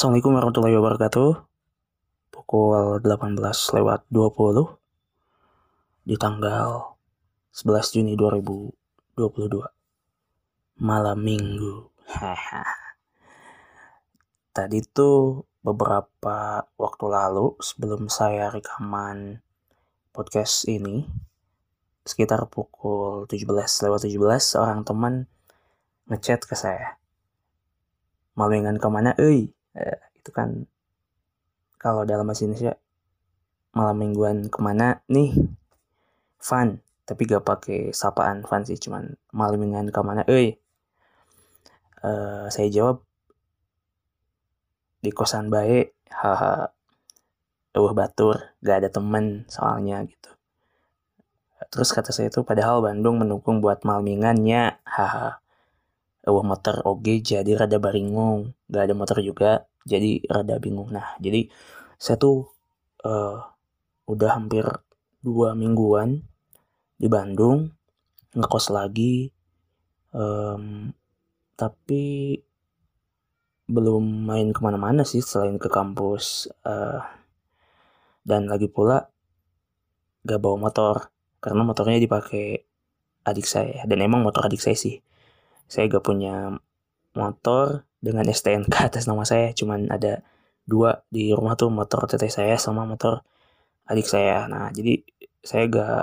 Assalamualaikum warahmatullahi wabarakatuh. Pukul 18 lewat 20 di tanggal 11 Juni 2022. Malam Minggu. Tadi tuh beberapa waktu lalu sebelum saya rekaman podcast ini sekitar pukul 17 lewat 17 seorang teman ngechat ke saya. Malingan ke mana, euy? Eh, itu kan kalau dalam bahasa Indonesia malam mingguan ke mana? Nih fun tapi gak pakai sapaan fun sih cuman malam mingguan ke mana? Eh uh, saya jawab di kosan baik haha uh batur gak ada temen soalnya gitu. Terus kata saya itu padahal Bandung mendukung buat malmingannya haha uh motor oge jadi rada baringung. Gak ada motor juga jadi rada bingung. Nah jadi saya tuh uh, udah hampir dua mingguan di Bandung ngekos lagi um, tapi belum main ke mana-mana sih selain ke kampus uh, dan lagi pula gak bawa motor karena motornya dipakai adik saya dan emang motor adik saya sih saya gak punya motor dengan STNK atas nama saya cuman ada dua di rumah tuh motor teteh saya sama motor adik saya. Nah jadi saya gak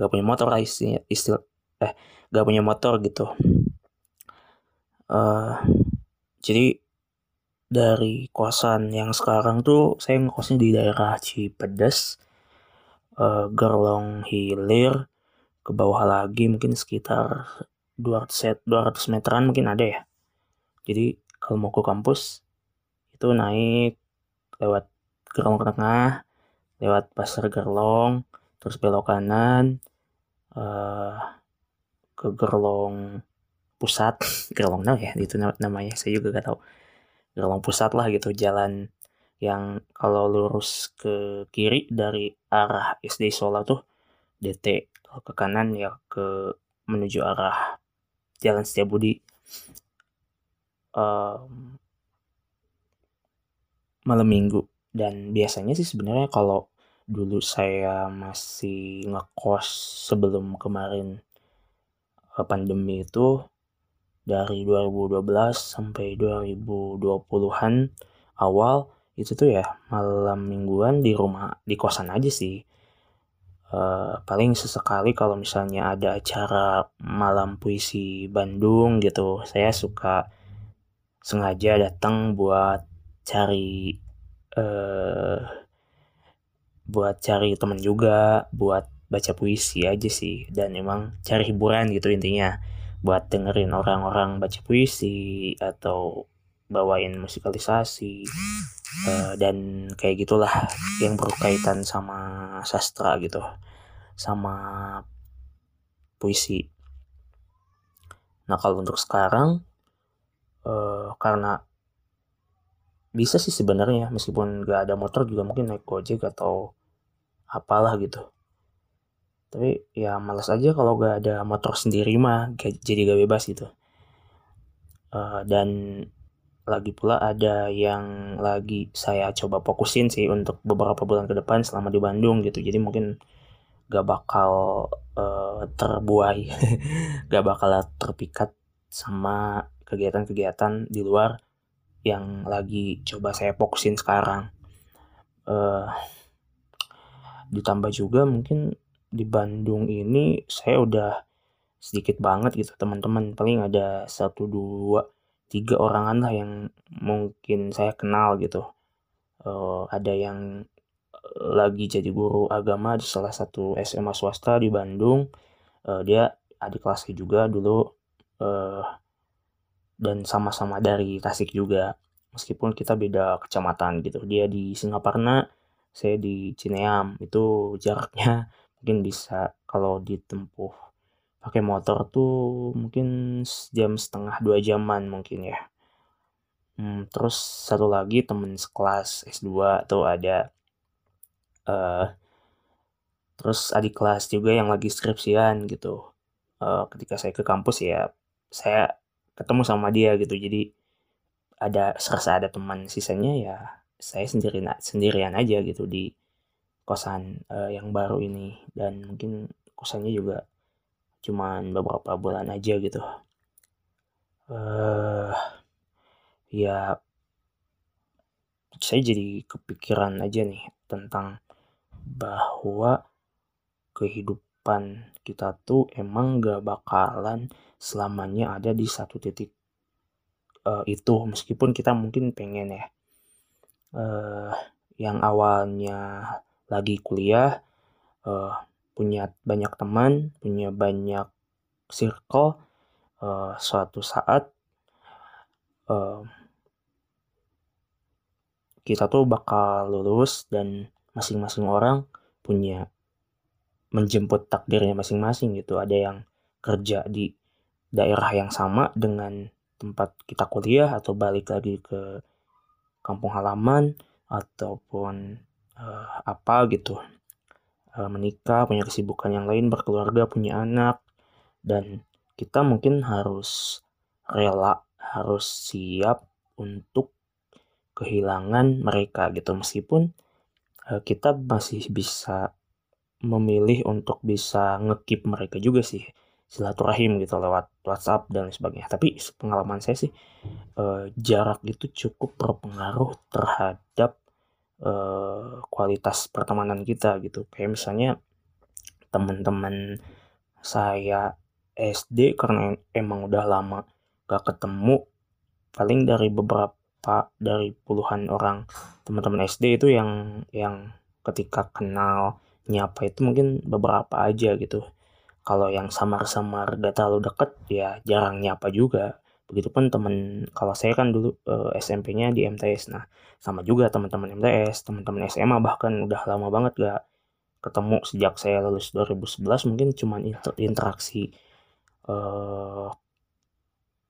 gak punya motor lah istilah, istilah eh gak punya motor gitu. Uh, jadi dari kosan yang sekarang tuh saya ngekosnya di daerah Cipedes uh, Gerlong Hilir ke bawah lagi mungkin sekitar 200 set 200 meteran mungkin ada ya. Jadi kalau mau ke kampus itu naik lewat Gerlong Tengah lewat Pasar Gerlong terus belok kanan uh, ke Gerlong Pusat. Gerlong nah ya? Itu namanya saya juga gak tahu. Gerlong Pusat lah gitu jalan yang kalau lurus ke kiri dari arah SD Solo tuh DT ke kanan ya ke menuju arah Jalan Setiabudi um, malam minggu. Dan biasanya sih sebenarnya kalau dulu saya masih ngekos sebelum kemarin uh, pandemi itu dari 2012 sampai 2020-an awal itu tuh ya malam mingguan di rumah di kosan aja sih uh, paling sesekali kalau misalnya ada acara malam puisi Bandung gitu saya suka sengaja datang buat cari uh, buat cari teman juga buat baca puisi aja sih. Dan emang cari hiburan gitu intinya buat dengerin orang-orang baca puisi atau bawain musikalisasi uh, dan kayak gitulah yang berkaitan sama sastra gitu sama puisi. Nah kalau untuk sekarang uh, karena bisa sih sebenarnya meskipun gak ada motor juga mungkin naik gojek atau apalah gitu. Tapi ya malas aja kalau gak ada motor sendiri mah jadi gak bebas gitu. Uh, dan lagi pula ada yang lagi saya coba fokusin sih untuk beberapa bulan ke depan selama di Bandung gitu. Jadi mungkin gak bakal uh, terbuai gak bakal terpikat sama kegiatan-kegiatan di luar yang lagi coba saya fokusin sekarang. Uh, ditambah juga mungkin di Bandung ini saya udah sedikit banget gitu teman-teman. Paling ada satu dua tiga orangan lah yang mungkin saya kenal gitu. Uh, ada yang lagi jadi guru agama di salah satu SMA swasta di Bandung. Uh, dia adik kelasnya juga dulu uh, dan sama-sama dari Tasik juga. Meskipun kita beda kecamatan gitu. Dia di Singaparna saya di Cineam. Itu jaraknya mungkin bisa kalau ditempuh pakai motor tuh mungkin jam setengah dua jaman mungkin ya. Hmm, terus satu lagi temen sekelas S2 tuh ada uh, terus adik kelas juga yang lagi skripsian gitu. Uh, ketika saya ke kampus ya saya ketemu sama dia gitu. Jadi ada serasa ada teman sisanya ya saya sendiri sendirian aja gitu di kosan uh, yang baru ini. Dan mungkin kosannya juga cuman beberapa bulan aja gitu. Uh, ya saya jadi kepikiran aja nih tentang bahwa kehidupan kita tuh emang gak bakalan selamanya ada di satu titik uh, itu. Meskipun kita mungkin pengen ya. Uh, yang awalnya lagi kuliah uh, punya banyak teman punya banyak circle uh, suatu saat uh, kita tuh bakal lulus dan masing-masing orang punya menjemput takdirnya masing-masing gitu. Ada yang kerja di daerah yang sama dengan tempat kita kuliah atau balik lagi ke kampung halaman ataupun uh, apa gitu. Uh, menikah, punya kesibukan yang lain, berkeluarga, punya anak dan kita mungkin harus rela, harus siap untuk kehilangan mereka gitu meskipun uh, kita masih bisa memilih untuk bisa ngekip mereka juga sih silaturahim gitu lewat WhatsApp dan sebagainya. Tapi pengalaman saya sih uh, jarak itu cukup berpengaruh terhadap uh, kualitas pertemanan kita gitu. Kayak misalnya teman-teman saya SD karena emang udah lama gak ketemu paling dari beberapa dari puluhan orang teman-teman SD itu yang yang ketika kenal nyapa itu mungkin beberapa aja gitu kalau yang samar-samar gak terlalu deket ya jarang nyapa juga begitupun temen kalau saya kan dulu uh, eh, SMP-nya di MTS nah sama juga teman-teman MTS teman-teman SMA bahkan udah lama banget gak ketemu sejak saya lulus 2011 mungkin cuman inter interaksi uh,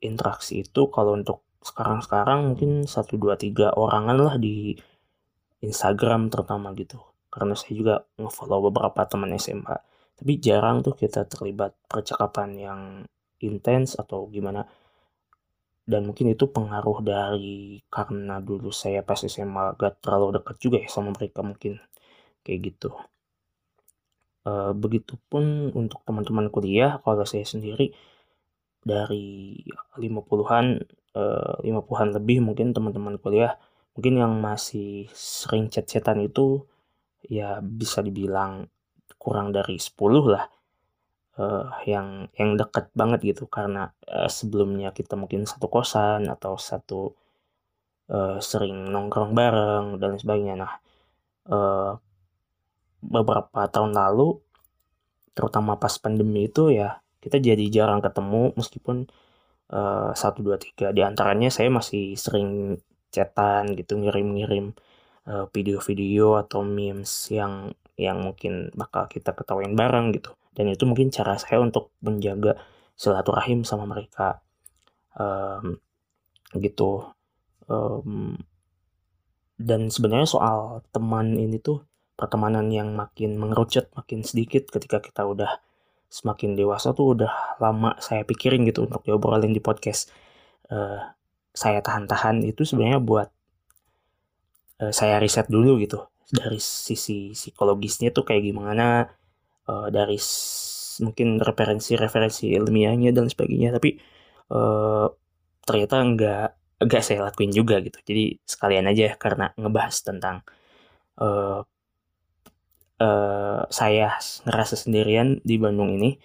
interaksi itu kalau untuk sekarang-sekarang mungkin satu dua tiga orangan lah di Instagram terutama gitu. Karena saya juga ngefollow beberapa teman SMA tapi jarang tuh kita terlibat percakapan yang intens atau gimana dan mungkin itu pengaruh dari karena dulu saya pas SMA gak terlalu dekat juga ya sama mereka mungkin kayak gitu. E, begitupun untuk teman-teman kuliah kalau saya sendiri dari 50-an eh, lima puluhan lebih mungkin teman-teman kuliah mungkin yang masih sering chat-chatan itu ya bisa dibilang kurang dari 10 lah uh, yang yang dekat banget gitu. Karena uh, sebelumnya kita mungkin satu kosan atau satu uh, sering nongkrong bareng dan sebagainya. Nah uh, beberapa tahun lalu terutama pas pandemi itu ya kita jadi jarang ketemu meskipun satu dua tiga. Di antaranya saya masih sering chatan gitu ngirim-ngirim video-video atau memes yang yang mungkin bakal kita ketawain bareng gitu. Dan itu mungkin cara saya untuk menjaga silaturahim sama mereka. Um, gitu. Um, dan sebenarnya soal teman ini tuh pertemanan yang makin mengerucut makin sedikit ketika kita udah semakin dewasa tuh udah lama saya pikirin gitu untuk diobrolin di podcast. Uh, saya tahan-tahan itu sebenarnya buat uh, saya riset dulu gitu dari sisi psikologisnya tuh kayak gimana uh, dari mungkin referensi-referensi ilmiahnya dan sebagainya. Tapi uh, ternyata enggak enggak saya lakuin juga gitu. Jadi sekalian aja karena ngebahas tentang uh, uh, saya ngerasa sendirian di Bandung ini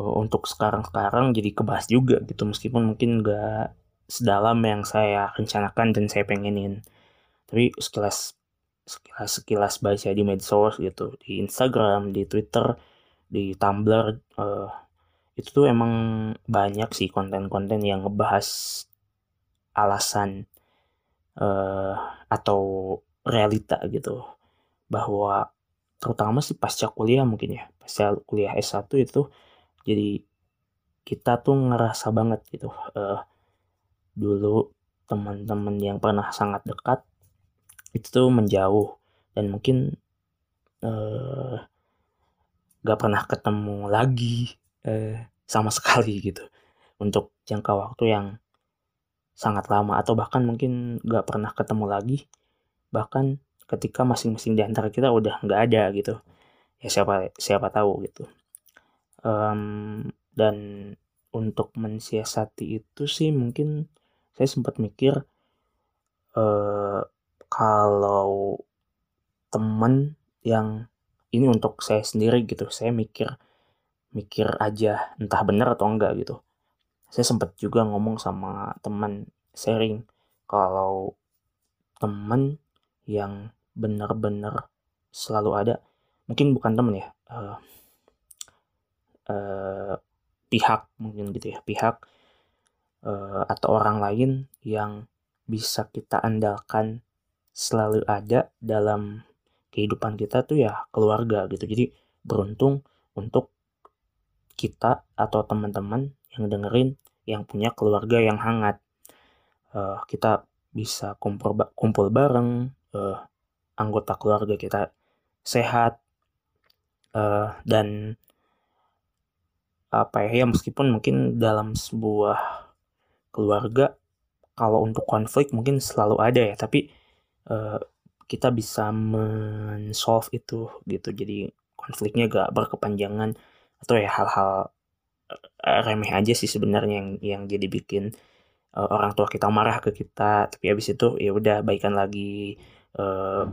uh, untuk sekarang-sekarang jadi kebahas juga gitu. Meskipun mungkin gak sedalam yang saya rencanakan dan saya pengenin. Tapi sekilas sekilas sekilas baca di medsos gitu di Instagram di Twitter di Tumblr uh, itu tuh emang banyak sih konten-konten yang ngebahas alasan uh, atau realita gitu. Bahwa terutama sih pasca kuliah mungkin ya pasca kuliah S1 itu jadi kita tuh ngerasa banget gitu. Uh, dulu teman-teman yang pernah sangat dekat itu tuh menjauh. Dan mungkin uh, gak pernah ketemu lagi uh, sama sekali gitu. Untuk jangka waktu yang sangat lama. Atau bahkan mungkin gak pernah ketemu lagi. Bahkan ketika masing-masing di antara kita udah nggak ada gitu. Ya siapa siapa tahu gitu. Um, dan untuk mensiasati itu sih mungkin saya sempat mikir uh, kalau temen yang ini untuk saya sendiri gitu saya mikir mikir aja entah benar atau enggak gitu. Saya sempat juga ngomong sama teman sharing kalau temen yang benar-benar selalu ada mungkin bukan temen ya uh, uh, pihak mungkin gitu ya pihak uh, atau orang lain yang bisa kita andalkan selalu ada dalam kehidupan kita tuh ya keluarga gitu. Jadi beruntung untuk kita atau teman-teman yang dengerin yang punya keluarga yang hangat. Uh, kita bisa kumpul kumpul bareng uh, anggota keluarga kita sehat uh, dan apa ya, ya meskipun mungkin dalam sebuah keluarga kalau untuk konflik mungkin selalu ada ya. Tapi uh, kita bisa men-solve itu gitu. Jadi konfliknya gak berkepanjangan atau ya hal-hal uh, remeh aja sih sebenarnya yang yang jadi bikin uh, orang tua kita marah ke kita tapi habis itu ya udah baikan lagi uh,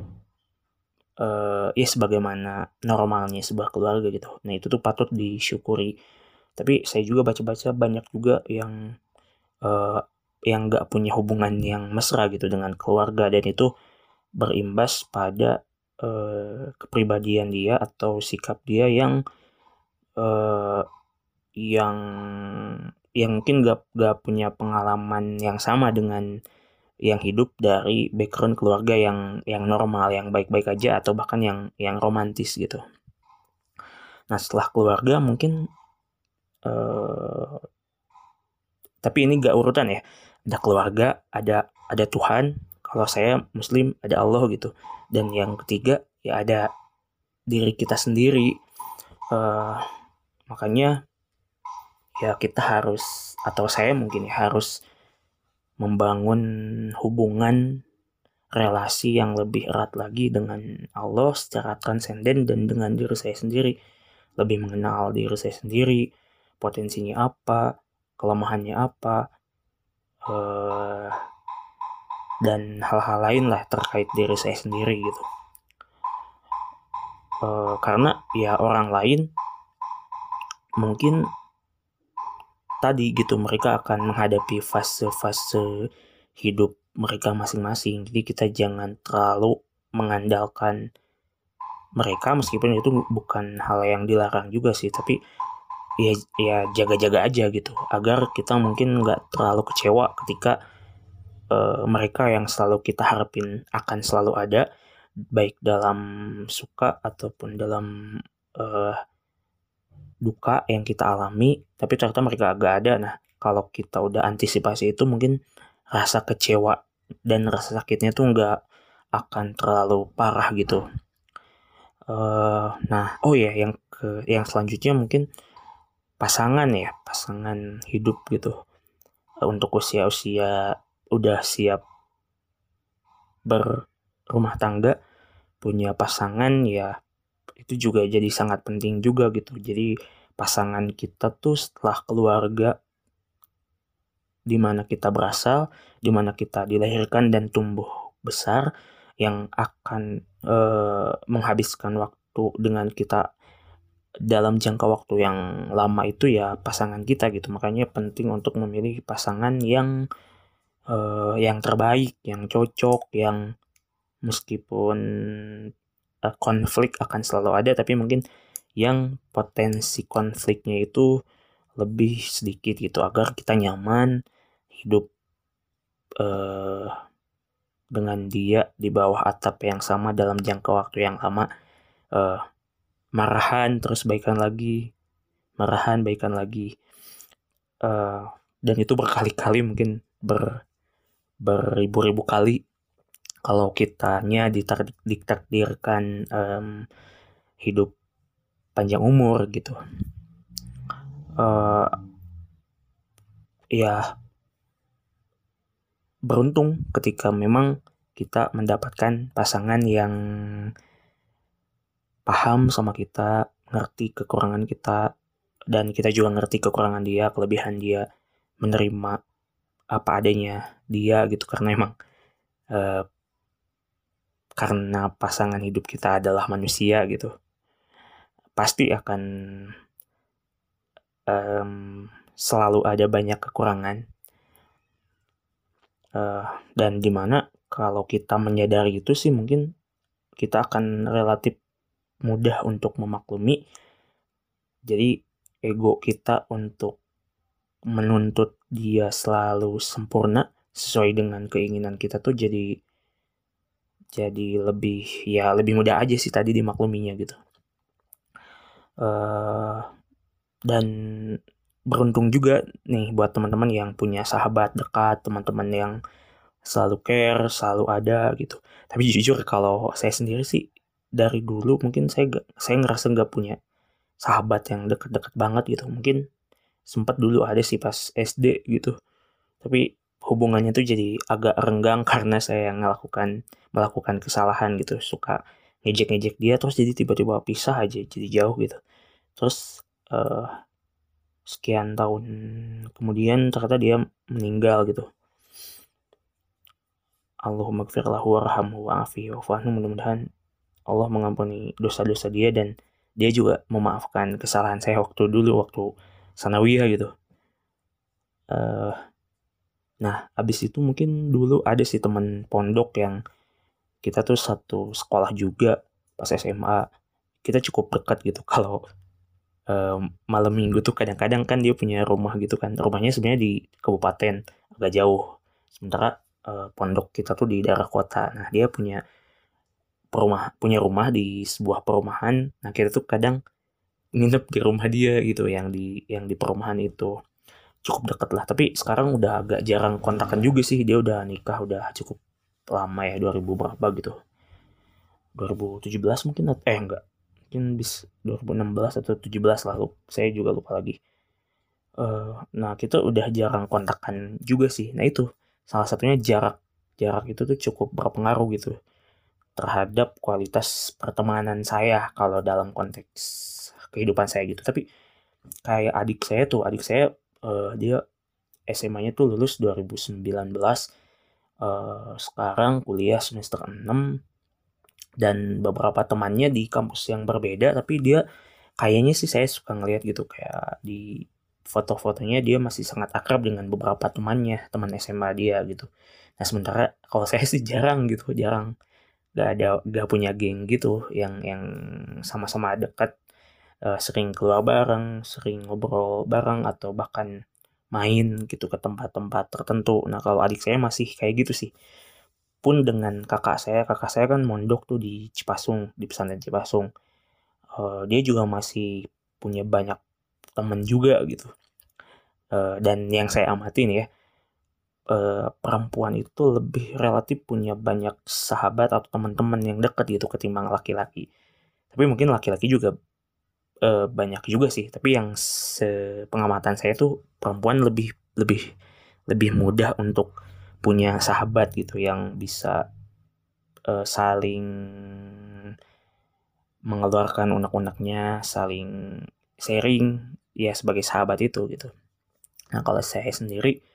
uh, ya sebagaimana normalnya sebuah keluarga gitu. Nah itu tuh patut disyukuri. Tapi saya juga baca-baca banyak juga yang uh, yang gak punya hubungan yang mesra gitu dengan keluarga dan itu berimbas pada uh, kepribadian dia atau sikap dia yang uh, yang yang mungkin gak, gak punya pengalaman yang sama dengan yang hidup dari background keluarga yang yang normal, yang baik-baik aja atau bahkan yang yang romantis gitu. Nah setelah keluarga mungkin uh, tapi ini gak urutan ya. Ada keluarga, ada ada Tuhan, kalau saya muslim ada Allah gitu. Dan yang ketiga ya ada diri kita sendiri. Uh, makanya ya kita harus atau saya mungkin ya harus membangun hubungan relasi yang lebih erat lagi dengan Allah secara transenden dan dengan diri saya sendiri. Lebih mengenal diri saya sendiri potensinya apa kelemahannya apa uh, dan hal-hal lain lah terkait diri saya sendiri gitu. E, karena ya orang lain mungkin tadi gitu mereka akan menghadapi fase-fase hidup mereka masing-masing. Jadi kita jangan terlalu mengandalkan mereka meskipun itu bukan hal yang dilarang juga sih tapi ya ya jaga-jaga aja gitu. Agar kita mungkin nggak terlalu kecewa ketika uh, mereka yang selalu kita harapin akan selalu ada baik dalam suka ataupun dalam uh, duka yang kita alami tapi ternyata mereka agak ada. Nah kalau kita udah antisipasi itu mungkin rasa kecewa dan rasa sakitnya tuh nggak akan terlalu parah gitu. Uh, nah oh ya yang ke yang selanjutnya mungkin pasangan ya pasangan hidup gitu untuk usia-usia udah siap berumah tangga, punya pasangan ya itu juga jadi sangat penting juga gitu. Jadi pasangan kita tuh setelah keluarga di mana kita berasal, di mana kita dilahirkan dan tumbuh besar yang akan uh, menghabiskan waktu dengan kita dalam jangka waktu yang lama itu ya pasangan kita gitu. Makanya penting untuk memilih pasangan yang uh, yang terbaik, yang cocok, yang meskipun uh, konflik akan selalu ada, tapi mungkin yang potensi konfliknya itu lebih sedikit gitu agar kita nyaman hidup uh, dengan dia di bawah atap yang sama dalam jangka waktu yang lama uh, marahan terus baikan lagi. Marahan baikan lagi. Uh, dan itu berkali-kali mungkin ber beribu-ribu kali. Kalau kitanya ditakdirkan um, hidup panjang umur gitu. Uh, ya beruntung ketika memang kita mendapatkan pasangan yang paham sama kita, ngerti kekurangan kita, dan kita juga ngerti kekurangan dia, kelebihan dia, menerima apa adanya dia gitu. Karena emang uh, karena pasangan hidup kita adalah manusia gitu pasti akan um, selalu ada banyak kekurangan. Uh, dan di mana kalau kita menyadari itu sih mungkin kita akan relatif mudah untuk memaklumi jadi ego kita untuk menuntut dia selalu sempurna sesuai dengan keinginan kita tuh jadi jadi lebih ya lebih mudah aja sih tadi dimakluminya gitu uh, dan beruntung juga nih buat teman-teman yang punya sahabat dekat, teman-teman yang selalu care, selalu ada gitu. Tapi jujur kalau saya sendiri sih dari dulu mungkin saya gak, saya ngerasa nggak punya sahabat yang deket-deket banget gitu. Mungkin sempat dulu ada sih pas SD gitu. Tapi hubungannya tuh jadi agak renggang karena saya melakukan melakukan kesalahan gitu, suka ngejek-ngejek dia terus jadi tiba-tiba pisah aja jadi jauh gitu. Terus uh, sekian tahun kemudian ternyata dia meninggal gitu Allahumma gfirlahu warhamhu wa'afi wa'fahnu mudah-mudahan Allah mengampuni dosa-dosa dia dan dia juga memaafkan kesalahan saya waktu dulu waktu sanawiyah gitu. Uh, nah abis itu mungkin dulu ada sih teman pondok yang kita tuh satu sekolah juga pas SMA kita cukup dekat gitu. Kalau malam minggu tuh kadang-kadang kan dia punya rumah gitu kan. Rumahnya sebenarnya di kabupaten agak jauh. Sementara uh, pondok kita tuh di daerah kota. Nah dia punya perumah punya rumah di sebuah perumahan. Nah kita tuh kadang nginep di rumah dia gitu yang di yang di perumahan itu. Cukup deket lah tapi sekarang udah agak jarang kontakan juga sih. Dia udah nikah udah cukup lama ya 2000 berapa gitu. 2017 mungkin eh enggak. Mungkin bis 2016 atau 17 lalu saya juga lupa lagi. Uh, nah kita udah jarang kontakkan juga sih. Nah itu salah satunya jarak jarak itu tuh cukup berpengaruh gitu terhadap kualitas pertemanan saya kalau dalam konteks kehidupan saya gitu. Tapi kayak adik saya tuh adik saya uh, dia SMA-nya tuh lulus 2019 uh, sekarang kuliah semester 6 dan beberapa temannya di kampus yang berbeda tapi dia kayaknya sih saya suka ngeliat gitu kayak di foto-fotonya dia masih sangat akrab dengan beberapa temannya teman SMA dia gitu. Nah sementara kalau saya sih jarang gitu jarang gak ada gak punya geng gitu yang yang sama-sama dekat. Uh, sering keluar bareng sering ngobrol bareng atau bahkan main gitu ke tempat-tempat tertentu. Nah kalau adik saya masih kayak gitu sih. Pun dengan kakak saya kakak saya kan mondok tuh di Cipasung di pesantren Cipasung. Uh, dia juga masih punya banyak temen juga gitu. Uh, dan yang saya amati nih ya uh, perempuan itu lebih relatif punya banyak sahabat atau teman-teman yang dekat gitu ketimbang laki-laki tapi mungkin laki-laki juga uh, banyak juga sih tapi yang sepengamatan saya tuh perempuan lebih lebih lebih mudah untuk punya sahabat gitu yang bisa uh, saling mengeluarkan unek-uneknya, saling sharing ya sebagai sahabat itu gitu. Nah kalau saya sendiri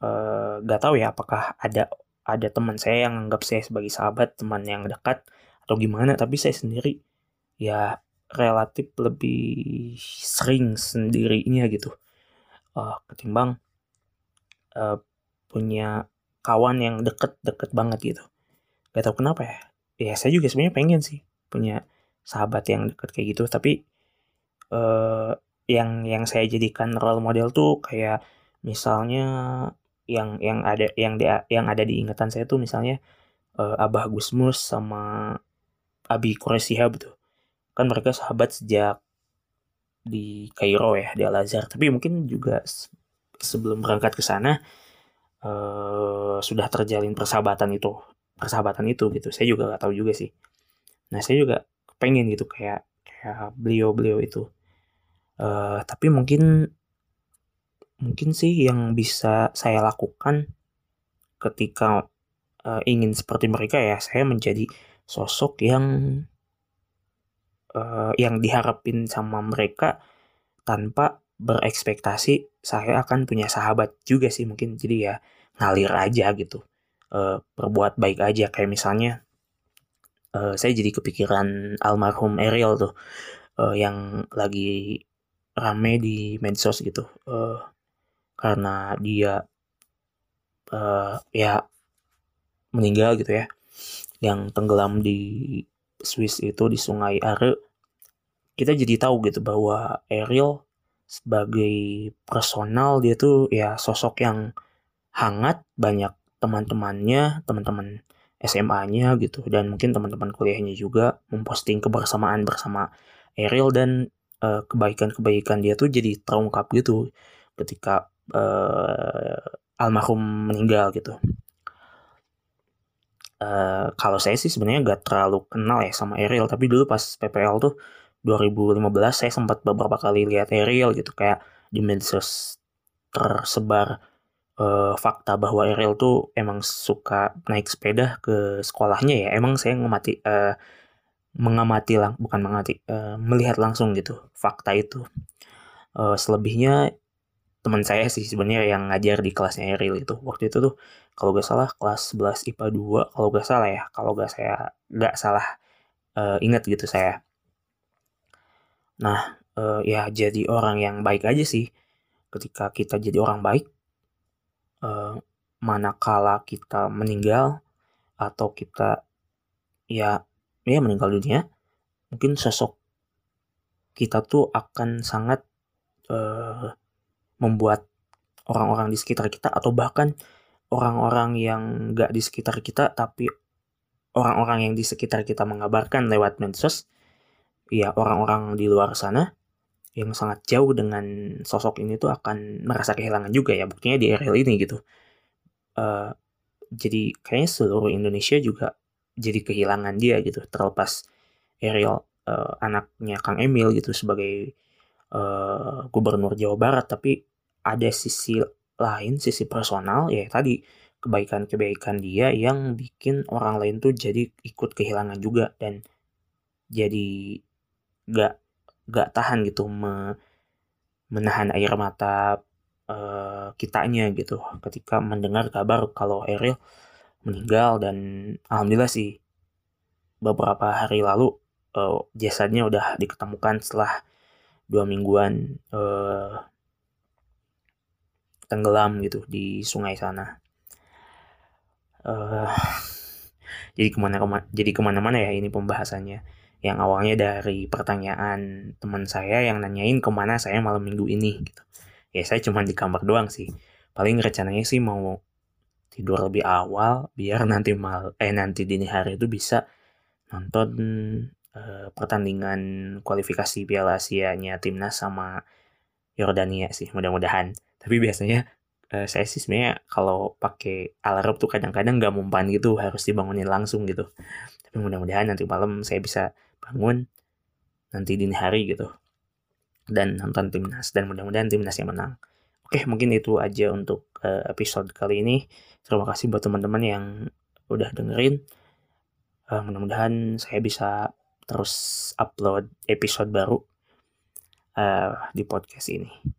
uh, eh, gak tahu ya apakah ada ada teman saya yang anggap saya sebagai sahabat, teman yang dekat atau gimana, tapi saya sendiri ya relatif lebih sering sendirinya gitu uh, ketimbang uh, punya kawan yang deket-deket banget gitu. Gak tau kenapa ya. Ya saya juga sebenarnya pengen sih punya sahabat yang deket kayak gitu. Tapi uh, yang yang saya jadikan role model tuh kayak misalnya yang yang ada yang di, yang ada di ingatan saya tuh misalnya uh, Abah Gusmus sama Abi Quraisyhab tuh. Kan mereka sahabat sejak di Kairo ya, di Al Azhar. Tapi mungkin juga sebelum berangkat ke sana uh, sudah terjalin persahabatan itu persahabatan itu gitu saya juga nggak tahu juga sih nah saya juga pengen gitu kayak kayak beliau beliau itu uh, tapi mungkin mungkin sih yang bisa saya lakukan ketika uh, ingin seperti mereka ya saya menjadi sosok yang uh, yang diharapin sama mereka tanpa berekspektasi saya akan punya sahabat juga sih mungkin. Jadi ya ngalir aja gitu. Uh, berbuat baik aja. Kayak misalnya uh, saya jadi kepikiran almarhum Ariel tuh uh, yang lagi rame di medsos gitu. Uh, karena dia uh, ya meninggal gitu ya. Yang tenggelam di Swiss itu di Sungai Are. Kita jadi tahu gitu bahwa Ariel sebagai personal dia tuh ya sosok yang hangat banyak teman-temannya teman-teman SMA-nya gitu dan mungkin teman-teman kuliahnya juga memposting kebersamaan bersama Ariel dan uh, kebaikan-kebaikan dia tuh jadi terungkap gitu. Ketika uh, almarhum meninggal gitu. Uh, kalau saya sih sebenarnya gak terlalu kenal ya sama Ariel tapi dulu pas PPL tuh 2015 saya sempat beberapa kali lihat Ariel gitu kayak di medsos tersebar uh, fakta bahwa Ariel tuh emang suka naik sepeda ke sekolahnya ya emang saya ngamati uh, mengamati lang bukan mengamati uh, melihat langsung gitu fakta itu uh, selebihnya teman saya sih sebenarnya yang ngajar di kelasnya Ariel itu waktu itu tuh kalau gak salah kelas 11 IPA 2 kalau gak salah ya kalau gak saya gak salah uh, ingat gitu saya Nah, uh, ya jadi orang yang baik aja sih. Ketika kita jadi orang baik, uh, manakala kita meninggal atau kita ya ya meninggal dunia, mungkin sosok kita tuh akan sangat uh, membuat orang-orang di sekitar kita atau bahkan orang-orang yang gak di sekitar kita tapi orang-orang yang di sekitar kita mengabarkan lewat medsos ya orang-orang di luar sana yang sangat jauh dengan sosok ini tuh akan merasa kehilangan juga ya buktinya di RL ini gitu. Uh, jadi kayaknya seluruh Indonesia juga jadi kehilangan dia gitu terlepas Ariel uh, anaknya Kang Emil gitu sebagai uh, gubernur Jawa Barat tapi ada sisi lain sisi personal ya tadi kebaikan-kebaikan dia yang bikin orang lain tuh jadi ikut kehilangan juga dan jadi gak gak tahan gitu me, menahan air mata uh, kitanya gitu. Ketika mendengar kabar kalau Ariel meninggal dan alhamdulillah sih beberapa hari lalu uh, jasadnya udah diketemukan setelah dua mingguan uh, tenggelam gitu di sungai sana. Uh, jadi ke mana ke mana jadi ke mana-mana ya ini pembahasannya yang awalnya dari pertanyaan teman saya yang nanyain ke mana saya malam minggu ini gitu. Ya saya cuma di kamar doang sih. Paling rencananya sih mau tidur lebih awal biar nanti mal eh nanti dini hari itu bisa nonton uh, pertandingan kualifikasi Piala Asia-nya timnas sama Yordania sih mudah-mudahan. Tapi biasanya uh, saya sih sebenarnya kalau pakai alarm tuh kadang-kadang nggak mempan gitu harus dibangunin langsung gitu. Tapi mudah-mudahan nanti malam saya bisa bangun nanti dini hari gitu dan nonton timnas dan mudah-mudahan timnas yang menang. Oke, mungkin itu aja untuk uh, episode kali ini. Terima kasih buat teman-teman yang udah dengerin. Uh, mudah-mudahan saya bisa terus upload episode baru uh, di podcast ini.